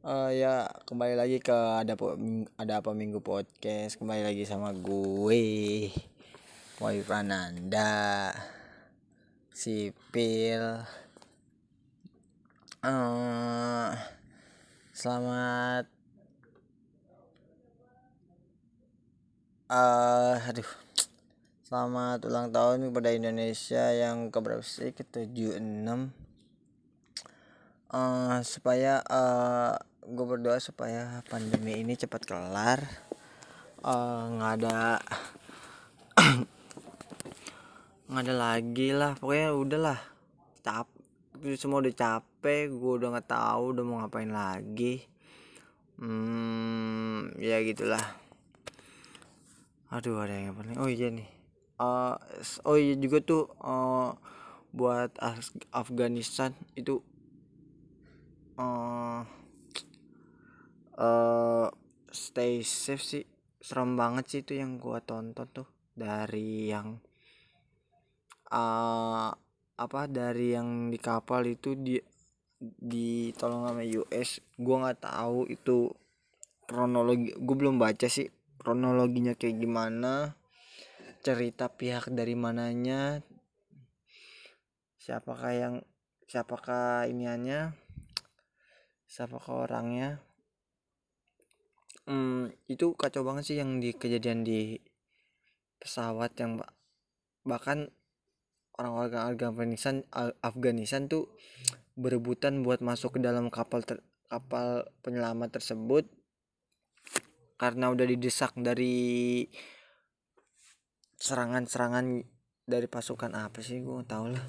Uh, ya kembali lagi ke ada po, ada apa minggu podcast. Kembali lagi sama gue Boy Prananda sipil. Uh, selamat. Uh, aduh. Selamat ulang tahun kepada Indonesia yang keberapa sih? Ke 76 uh, supaya uh, gue berdoa supaya pandemi ini cepat kelar. Eh, nggak uh, ada nggak ada lagi lah. Pokoknya udahlah. Cap semua udah capek gue udah nggak tahu udah mau ngapain lagi. Hmm ya gitulah. Aduh ada yang paling oh iya nih. Uh, oh iya juga tuh uh, buat Afghanistan itu uh, uh, stay safe sih. Serem banget sih itu yang gua tonton tuh. Dari yang uh, apa dari yang di kapal itu di ditolong sama US gua nggak tahu itu kronologi gue belum baca sih kronologinya kayak gimana cerita pihak dari mananya siapakah yang siapakah iniannya siapakah orangnya hmm, itu kacau banget sih yang di kejadian di pesawat yang bahkan orang-orang Afghanistan Afghanistan tuh berebutan buat masuk ke dalam kapal ter, kapal penyelamat tersebut karena udah didesak dari serangan-serangan dari pasukan apa sih gue tau lah.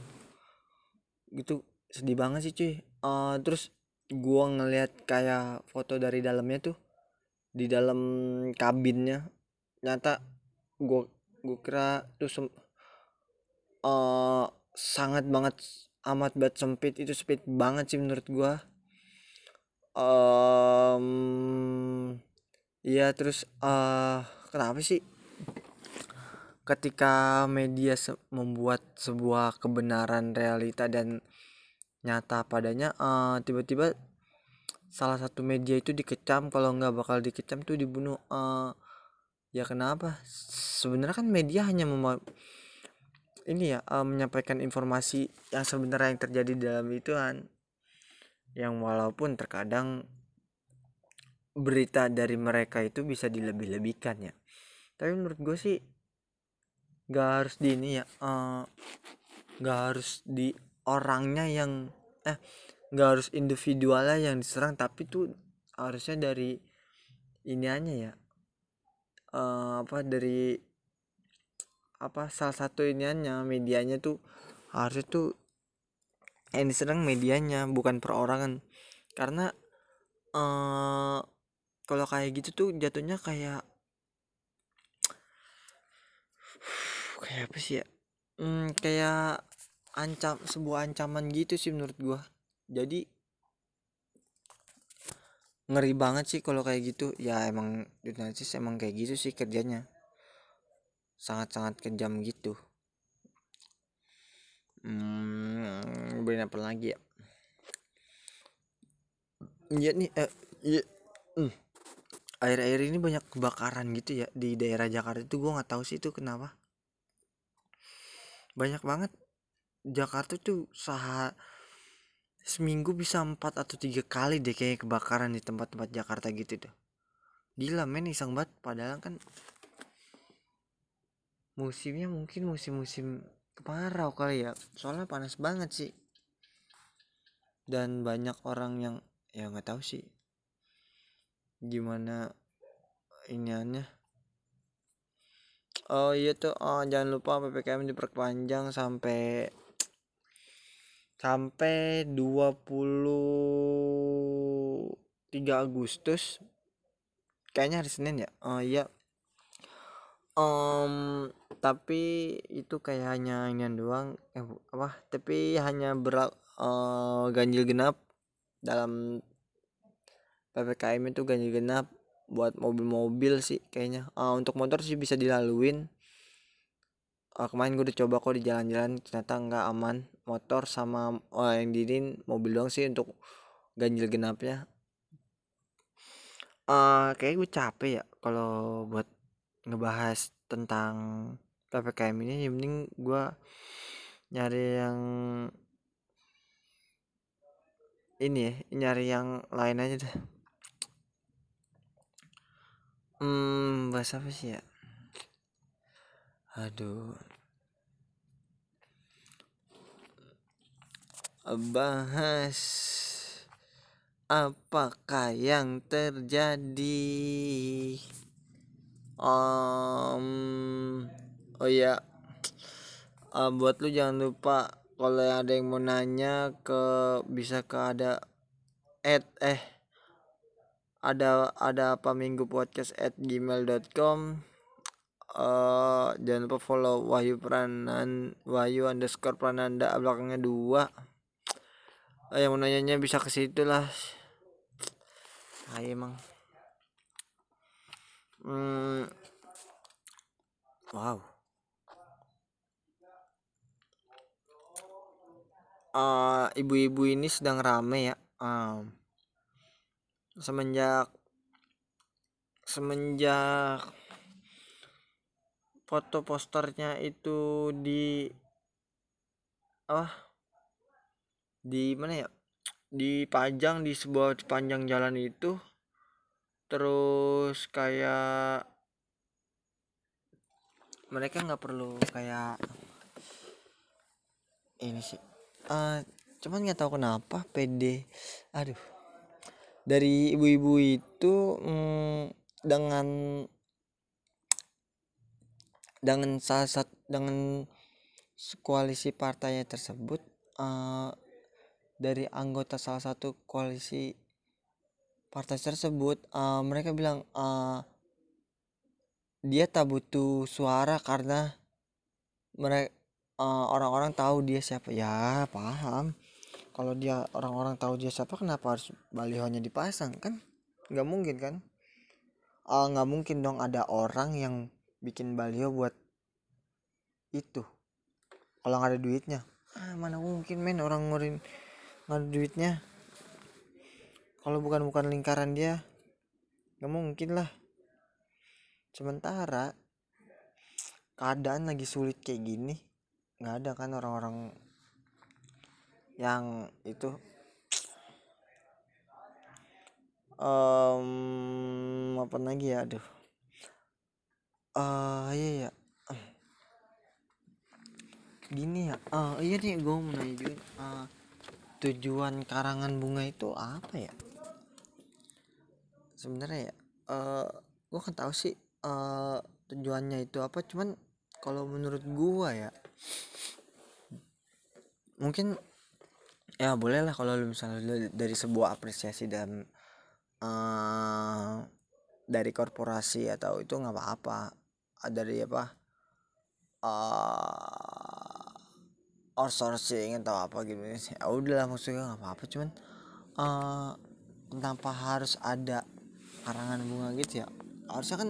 Gitu sedih banget sih cuy. Uh, terus gue ngeliat kayak foto dari dalamnya tuh di dalam kabinnya. Nyata gue gue kira tuh uh, sangat banget amat banget sempit. Itu sempit banget sih menurut gue um, ya terus uh, kenapa sih ketika media se membuat sebuah kebenaran realita dan nyata padanya uh, tiba-tiba salah satu media itu dikecam kalau nggak bakal dikecam tuh dibunuh uh, ya kenapa? Sebenarnya kan media hanya mem ini ya uh, menyampaikan informasi yang sebenarnya yang terjadi dalam itu kan yang walaupun terkadang berita dari mereka itu bisa dilebih-lebihkan ya. Tapi menurut gue sih gak harus di ini ya uh, gak harus di orangnya yang eh nggak harus individualnya yang diserang tapi tuh harusnya dari ini aja ya. Uh, apa dari apa salah satu iniannya medianya tuh harusnya tuh yang diserang medianya bukan perorangan. Karena uh, kalau kayak gitu tuh jatuhnya kayak kayak apa sih ya? Hmm, kayak ancam sebuah ancaman gitu sih menurut gua jadi ngeri banget sih kalau kayak gitu. Ya emang jurnalis emang kayak gitu sih kerjanya. Sangat-sangat kejam gitu. Hmm, beri apa lagi ya? Iya nih eh, iya hmm. air-air ini banyak kebakaran gitu ya di daerah Jakarta itu gue nggak tahu sih itu kenapa. Banyak banget. Jakarta tuh sah seminggu bisa empat atau tiga kali deh kayak kebakaran di tempat-tempat Jakarta gitu tuh gila men iseng banget. Padahal kan musimnya mungkin musim-musim kemarau kali ya. Soalnya panas banget sih. Dan banyak orang yang ya nggak tahu sih gimana iniannya. Oh iya tuh oh, jangan lupa ppkm diperpanjang sampai sampai 23 Agustus kayaknya hari Senin ya? Oh iya. Um, tapi itu kayak hanya ini doang. Eh, apa? Tapi hanya ber uh, ganjil genap. Dalam ppkm itu ganjil genap buat mobil-mobil sih kayaknya. Uh, untuk motor sih bisa dilaluin uh, kemarin gue udah coba kok di jalan-jalan ternyata nggak aman. Motor sama oh, yang dinin mobil doang sih untuk ganjil genapnya. Uh, kayak gue capek ya kalau buat ngebahas tentang ppkm ini. Yang penting gue nyari yang ini ya nyari yang lain aja deh hmm bahasa apa sih ya aduh. Bahas apakah yang terjadi? Um, oh ya uh, buat lu jangan lupa kalau ada yang mau nanya ke bisa ke ada at eh ada ada apa minggu podcast at gmail.com uh, jangan lupa follow Wahyu Pranan Wahyu underscore Prananda belakangnya dua. Uh, yang mau nanyanya bisa ke situ lah. Ayo emang. Hmm. wow. Uh, ibu-ibu ini sedang rame ya. Um, semenjak semenjak foto posternya itu di apa? Di mana ya? Dipajang di sebuah sepanjang jalan itu. Terus kayak mereka nggak perlu kayak ini sih. Uh, cuman nggak tahu kenapa PD aduh. Dari ibu-ibu itu hmm, dengan dengan salah satu dengan koalisi partainya tersebut uh, dari anggota salah satu koalisi partai tersebut uh, mereka bilang uh, dia tak butuh suara karena mereka uh, orang-orang tahu dia siapa. Ya paham. Kalau dia orang-orang tahu dia siapa kenapa harus balihonya dipasang? Kan nggak mungkin kan? Nggak uh, mungkin dong ada orang yang bikin baliho buat itu. Kalau nggak ada duitnya. Ah, mana mungkin men orang ngurin nggak ada duitnya. Kalau bukan bukan lingkaran dia nggak mungkin lah. Sementara keadaan lagi sulit kayak gini nggak ada kan orang-orang yang itu. Um, apa lagi ya aduh uh, iya ya gini ya uh, iya nih gue mau nanya juga uh, tujuan karangan bunga itu apa ya? Sebenarnya ya uh, gue kan tahu sih uh, tujuannya itu apa. Cuman kalau menurut gue ya mungkin ya boleh lah kalau misalnya dari sebuah apresiasi dan uh, dari korporasi atau itu nggak apa-apa dari apa uh, outsourcing atau apa gitu. Ya udahlah maksudnya nggak apa-apa cuman uh, kenapa harus ada karangan bunga gitu ya? Harusnya kan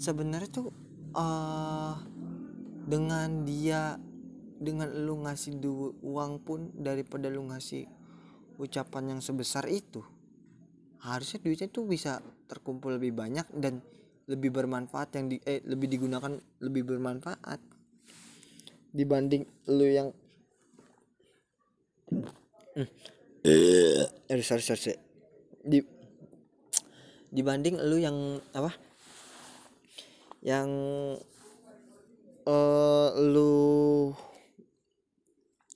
sebenarnya tuh uh, dengan dia dengan lu ngasih du uang pun daripada lu ngasih ucapan yang sebesar itu harusnya duitnya tuh bisa terkumpul lebih banyak dan lebih bermanfaat yang di eh lebih digunakan lebih bermanfaat dibanding lu yang hmm. eh sorry sorry, sorry. di dibanding lu yang apa yang uh, lu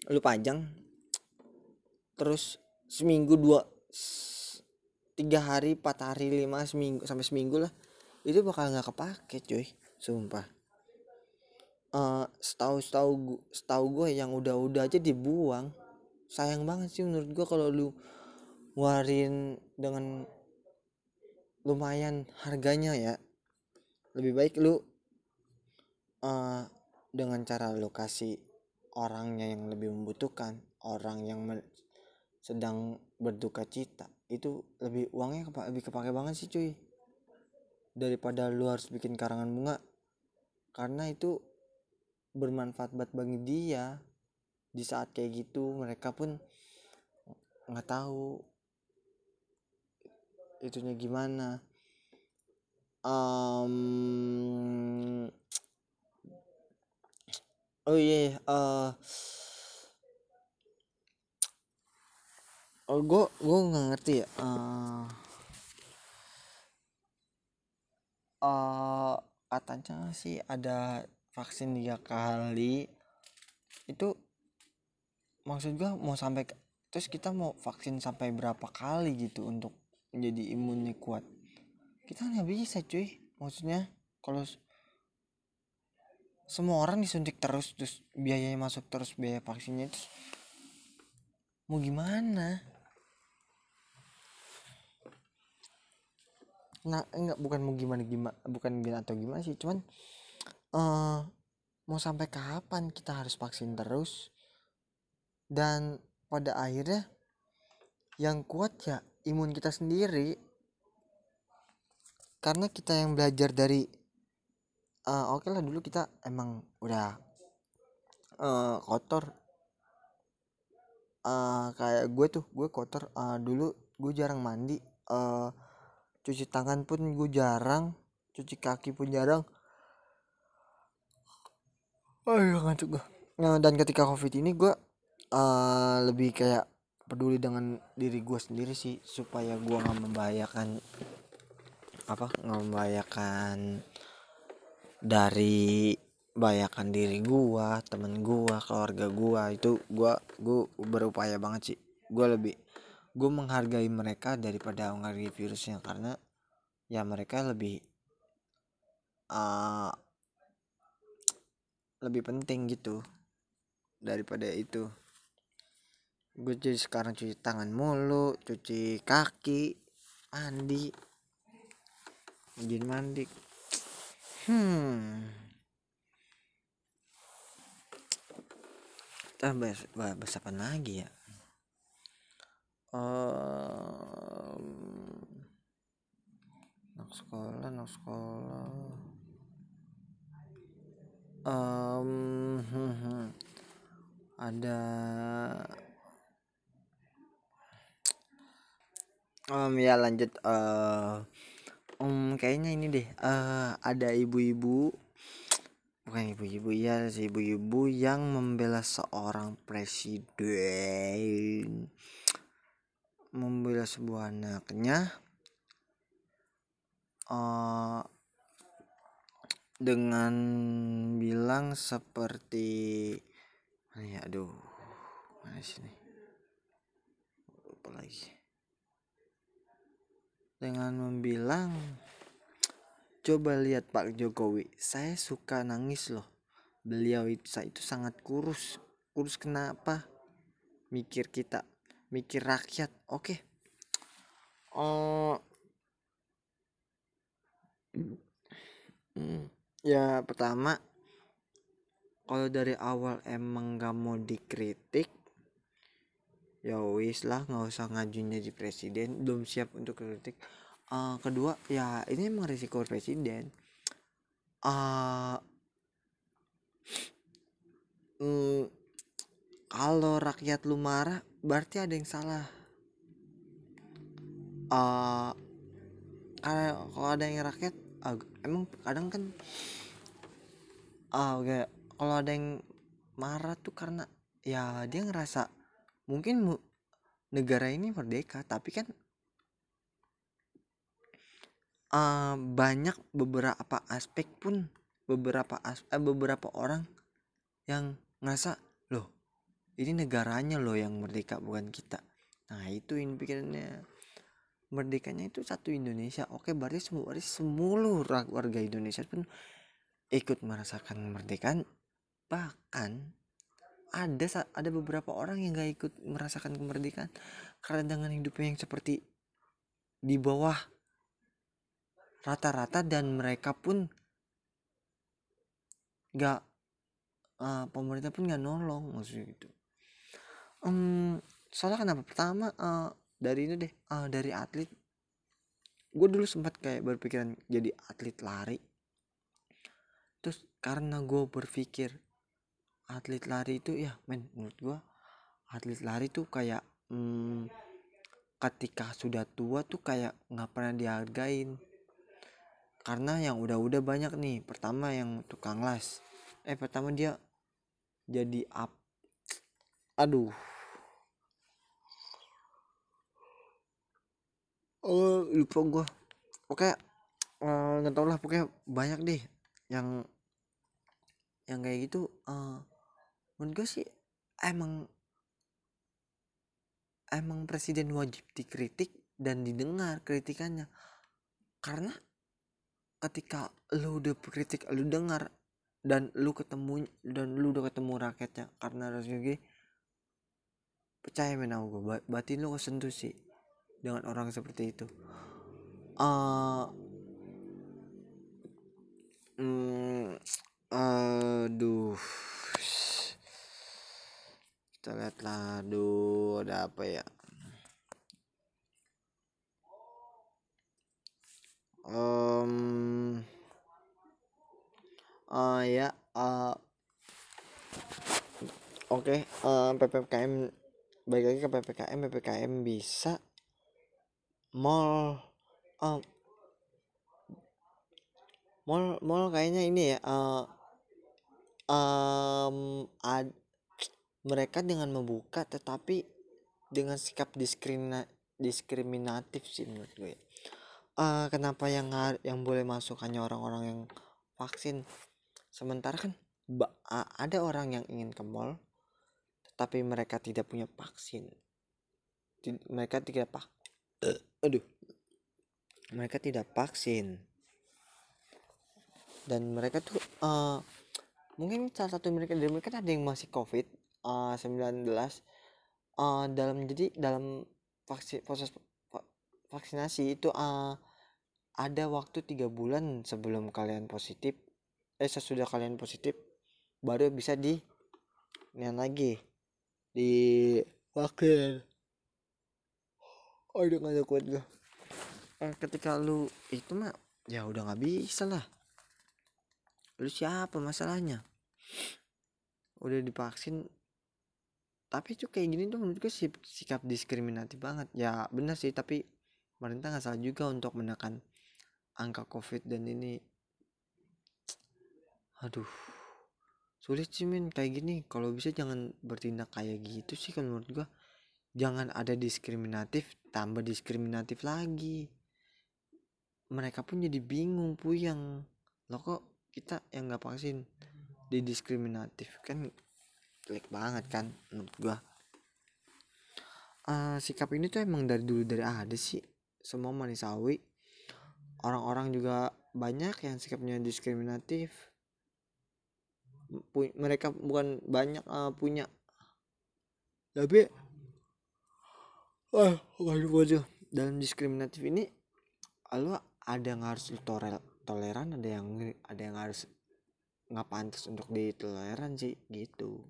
lu panjang terus seminggu dua tiga hari empat hari lima seminggu sampai seminggu lah itu bakal nggak kepake cuy. Sumpah. Uh, setahu setahu setahu gue yang udah-udah aja dibuang. Sayang banget sih menurut gue kalau lu warin dengan lumayan harganya ya. Lebih baik lu uh, dengan cara lokasi orangnya yang lebih membutuhkan orang yang sedang berduka cita itu lebih uangnya kepa lebih kepake banget sih cuy daripada lu harus bikin karangan bunga karena itu bermanfaat buat bagi dia. Di saat kayak gitu mereka pun nggak tahu itunya gimana. Um, oh iya yeah, uh, oh gue gue nggak ngerti ya uh, uh, katanya sih ada vaksin tiga kali itu maksud gue mau sampai terus kita mau vaksin sampai berapa kali gitu untuk menjadi imunnya kuat? Kita nggak bisa cuy. Maksudnya kalau semua orang disuntik terus terus biayanya masuk terus biaya vaksinnya itu mau gimana nah enggak bukan mau gimana gimana bukan gimana atau gimana sih cuman uh, mau sampai kapan kita harus vaksin terus? Dan pada akhirnya yang kuat ya imun kita sendiri. Karena kita yang belajar dari uh, oke okay lah dulu kita emang udah uh, kotor. Uh, kayak gue tuh gue kotor uh, dulu gue jarang mandi uh, cuci tangan pun gue jarang cuci kaki pun jarang. Oh iya ngantuk gue nah, dan ketika covid ini gue uh, lebih kayak peduli dengan diri gue sendiri sih supaya gue nggak membahayakan apa nggak membahayakan dari bahayakan diri gua temen gua keluarga gua itu gua gua berupaya banget sih. Gua lebih gue menghargai mereka daripada menghargai virusnya karena ya mereka lebih uh, lebih penting gitu daripada itu. Gue jadi sekarang cuci tangan mulu cuci kaki mandi mandi mandi. Hmm. Kita bahas, bahas apa lagi ya um, anak sekolah anak sekolah. Um, ada um, ya lanjut uh, um, kayaknya ini deh uh, ada ibu-ibu bukan ibu-ibu ya si ibu-ibu yang membela seorang presiden membela sebuah anaknya uh, dengan bilang seperti ya aduh mana sih nih lupa lagi? Dengan membilang coba lihat Pak Jokowi saya suka nangis loh. Beliau itu saya itu sangat kurus. Kurus kenapa? Mikir kita mikir rakyat. Oke. Okay. oh hmm, ya pertama kalau dari awal emang gak mau dikritik ya wis lah nggak usah ngajuin jadi presiden belum siap untuk kritik. Uh, kedua ya ini emang risiko presiden. Uh, mm, kalau rakyat lu marah berarti ada yang salah. Uh, kalau ada yang rakyat uh, emang kadang kan uh, kayak kalau ada yang marah tuh karena ya dia ngerasa mungkin negara ini merdeka tapi kan uh, banyak beberapa aspek pun beberapa as eh, beberapa orang yang ngerasa ini negaranya loh yang merdeka bukan kita. Nah itu ini pikirannya. Merdekanya itu satu Indonesia. Oke berarti semua seluruh warga Indonesia pun ikut merasakan kemerdekaan bahkan ada ada beberapa orang yang gak ikut merasakan kemerdekaan karena dengan hidupnya yang seperti di bawah rata-rata dan mereka pun gak uh, pemerintah pun gak nolong maksudnya gitu um, soalnya kenapa? Pertama uh, dari ini deh uh, dari atlet. Gue dulu sempat kayak berpikiran jadi atlet lari. Terus karena gue berpikir atlet lari itu ya men menurut gua atlet lari tuh kayak hmm, ketika sudah tua tuh kayak nggak pernah dihargain. Karena yang udah-udah banyak nih pertama yang tukang las eh pertama dia jadi up aduh oh lupa gua. Oke uh, nggak tau lah pokoknya banyak deh yang yang kayak gitu. Uh, menurut gue sih emang emang presiden wajib dikritik dan didengar kritikannya. Karena ketika lu udah kritik lu dengar dan lu ketemu dan lu udah ketemu rakyatnya karena rasanya percaya men gue batin lu kesentuh sih dengan orang seperti itu. Uh, hmm, aduh. Kita lihat lah aduh ada apa ya? Um, uh, ya uh, oke okay, uh, ppkm baik lagi ke ppkm ppkm bisa mall um, mall mall kayaknya ini ya uh, um, ad, mereka dengan membuka tetapi dengan sikap diskrimina diskriminatif sih menurut gue. Uh, kenapa yang yang boleh masuk hanya orang-orang yang vaksin? Sementara kan ada orang yang ingin ke mall tetapi mereka tidak punya vaksin. Mereka tidak pak aduh. Mereka tidak vaksin. Dan mereka tuh uh, mungkin salah satu mereka dari mereka ada yang masih covid uh, 19 uh, dalam jadi dalam vaksin proses vaksinasi itu uh, ada waktu tiga bulan sebelum kalian positif eh sesudah kalian positif baru bisa di nian lagi di vaksin oh udah gak ada kuat gue eh, ketika lu itu mah ya udah nggak bisa lah. Lu siapa masalahnya? Udah divaksin tapi itu kayak gini tuh menurut gue sikap diskriminatif banget. Ya benar sih tapi pemerintah nggak salah juga untuk menekan angka covid dan ini. Aduh sulit sih men kayak gini kalau bisa jangan bertindak kayak gitu sih kan menurut gua jangan ada diskriminatif tambah diskriminatif lagi. Mereka pun jadi bingung puyang lo kok kita yang nggak vaksin didiskriminatif? Kan jelek banget kan menurut gua. Uh, sikap ini tuh emang dari dulu dari ada sih. Semua manusiawi. Orang-orang juga banyak yang sikapnya diskriminatif. Pu mereka bukan banyak uh, punya. Tapi wah waduh dalam diskriminatif ini lo ada yang harus toleran ada yang ada yang harus nggak pantas untuk ditoleran sih gitu.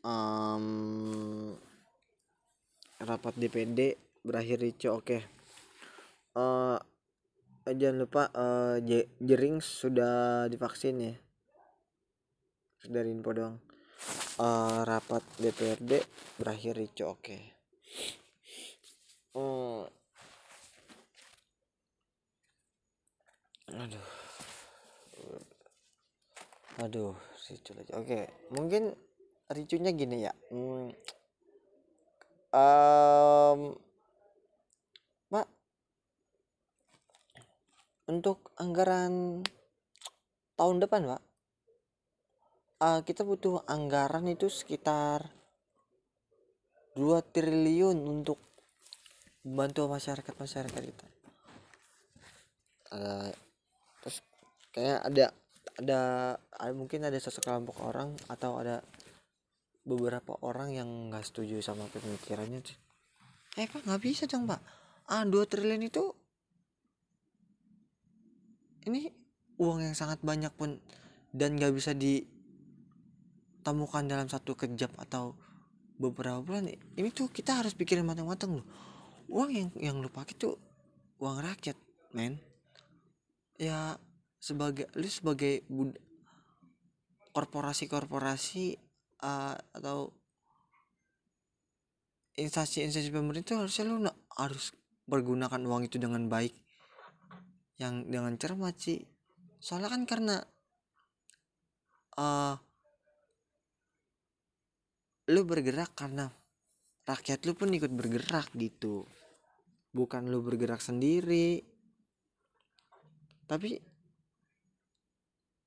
Um, rapat DPD berakhir ricu oke okay. uh, eh, jangan lupa uh, jering sudah divaksin ya. Dari info doang uh, rapat DPRD berakhir ricu oke okay. uh, aduh aduh ricu lagi oke okay. mungkin ricunya gini ya hmm, um, pak untuk anggaran tahun depan pak uh, kita butuh anggaran itu sekitar 2 triliun untuk membantu masyarakat masyarakat kita. Uh, terus kayak ada ada, mungkin ada sesekelompok orang atau ada beberapa orang yang nggak setuju sama pemikirannya sih. Eh pak nggak bisa dong pak. Ah dua triliun itu ini uang yang sangat banyak pun dan nggak bisa ditemukan dalam satu kejap atau beberapa bulan ini tuh kita harus pikirin matang-matang loh. Uang yang yang lu pakai tuh uang rakyat men. Ya sebagai lu sebagai korporasi-korporasi uh, atau instansi-instansi pemerintah harusnya lu harus pergunakan uang itu dengan baik. Yang dengan cermat sih. Soalnya kan karena uh, lu bergerak karena rakyat lu pun ikut bergerak gitu. Bukan lu bergerak sendiri. Tapi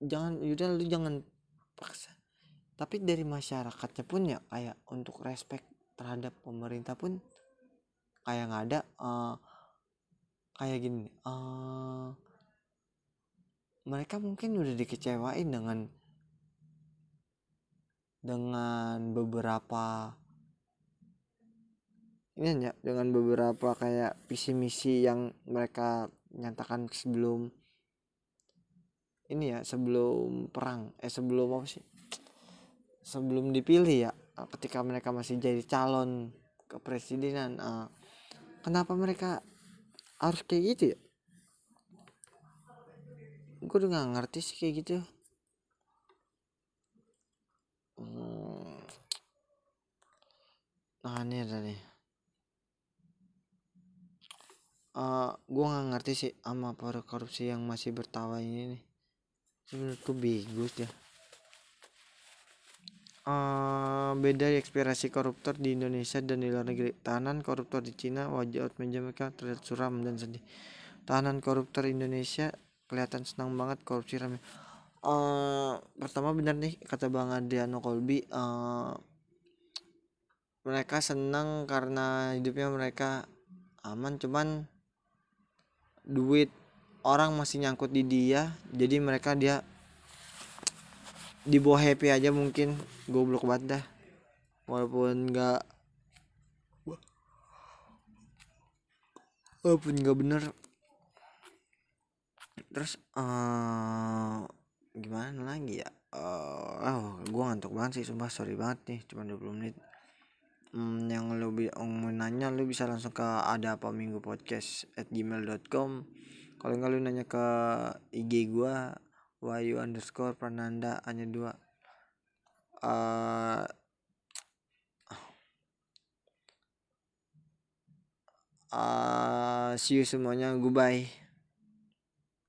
jangan yaudah lu jangan paksa. Tapi dari masyarakatnya pun ya kayak untuk respect terhadap pemerintah pun kayak nggak ada uh, kayak gini uh, mereka mungkin udah dikecewain dengan dengan beberapa ini ya dengan beberapa kayak visi misi yang mereka nyatakan sebelum ini ya sebelum perang. Eh sebelum apa sih? Sebelum dipilih ya ketika mereka masih jadi calon kepresidenan. Uh, kenapa mereka harus kayak gitu ya? Gue udah gak ngerti sih kayak gitu hmm. nah ini ada nih. Uh, gue gak ngerti sih sama para korupsi yang masih bertawa ini nih. Tuh bagus ya. Uh, beda ekspirasi koruptor di Indonesia dan di luar negeri. Tahanan koruptor di Cina wajah meja terlihat suram dan sedih. Tahanan koruptor Indonesia kelihatan senang banget korupsi rame uh, pertama benar nih kata bang Adriano Kolbi uh, mereka senang karena hidupnya mereka aman cuman duit orang masih nyangkut di dia jadi mereka dia dibawa happy aja mungkin goblok banget dah. Walaupun nggak walaupun nggak bener. Terus uh, gimana lagi ya? Uh, oh gue ngantuk banget sih sumpah sorry banget nih cuma 20 menit. Hmm, yang lu mau nanya lu bisa langsung ke ada apa minggu podcast at gmail.com kalau nggak lu nanya ke IG gua wayu underscore prananda hanya dua. Uh, uh, see you semuanya goodbye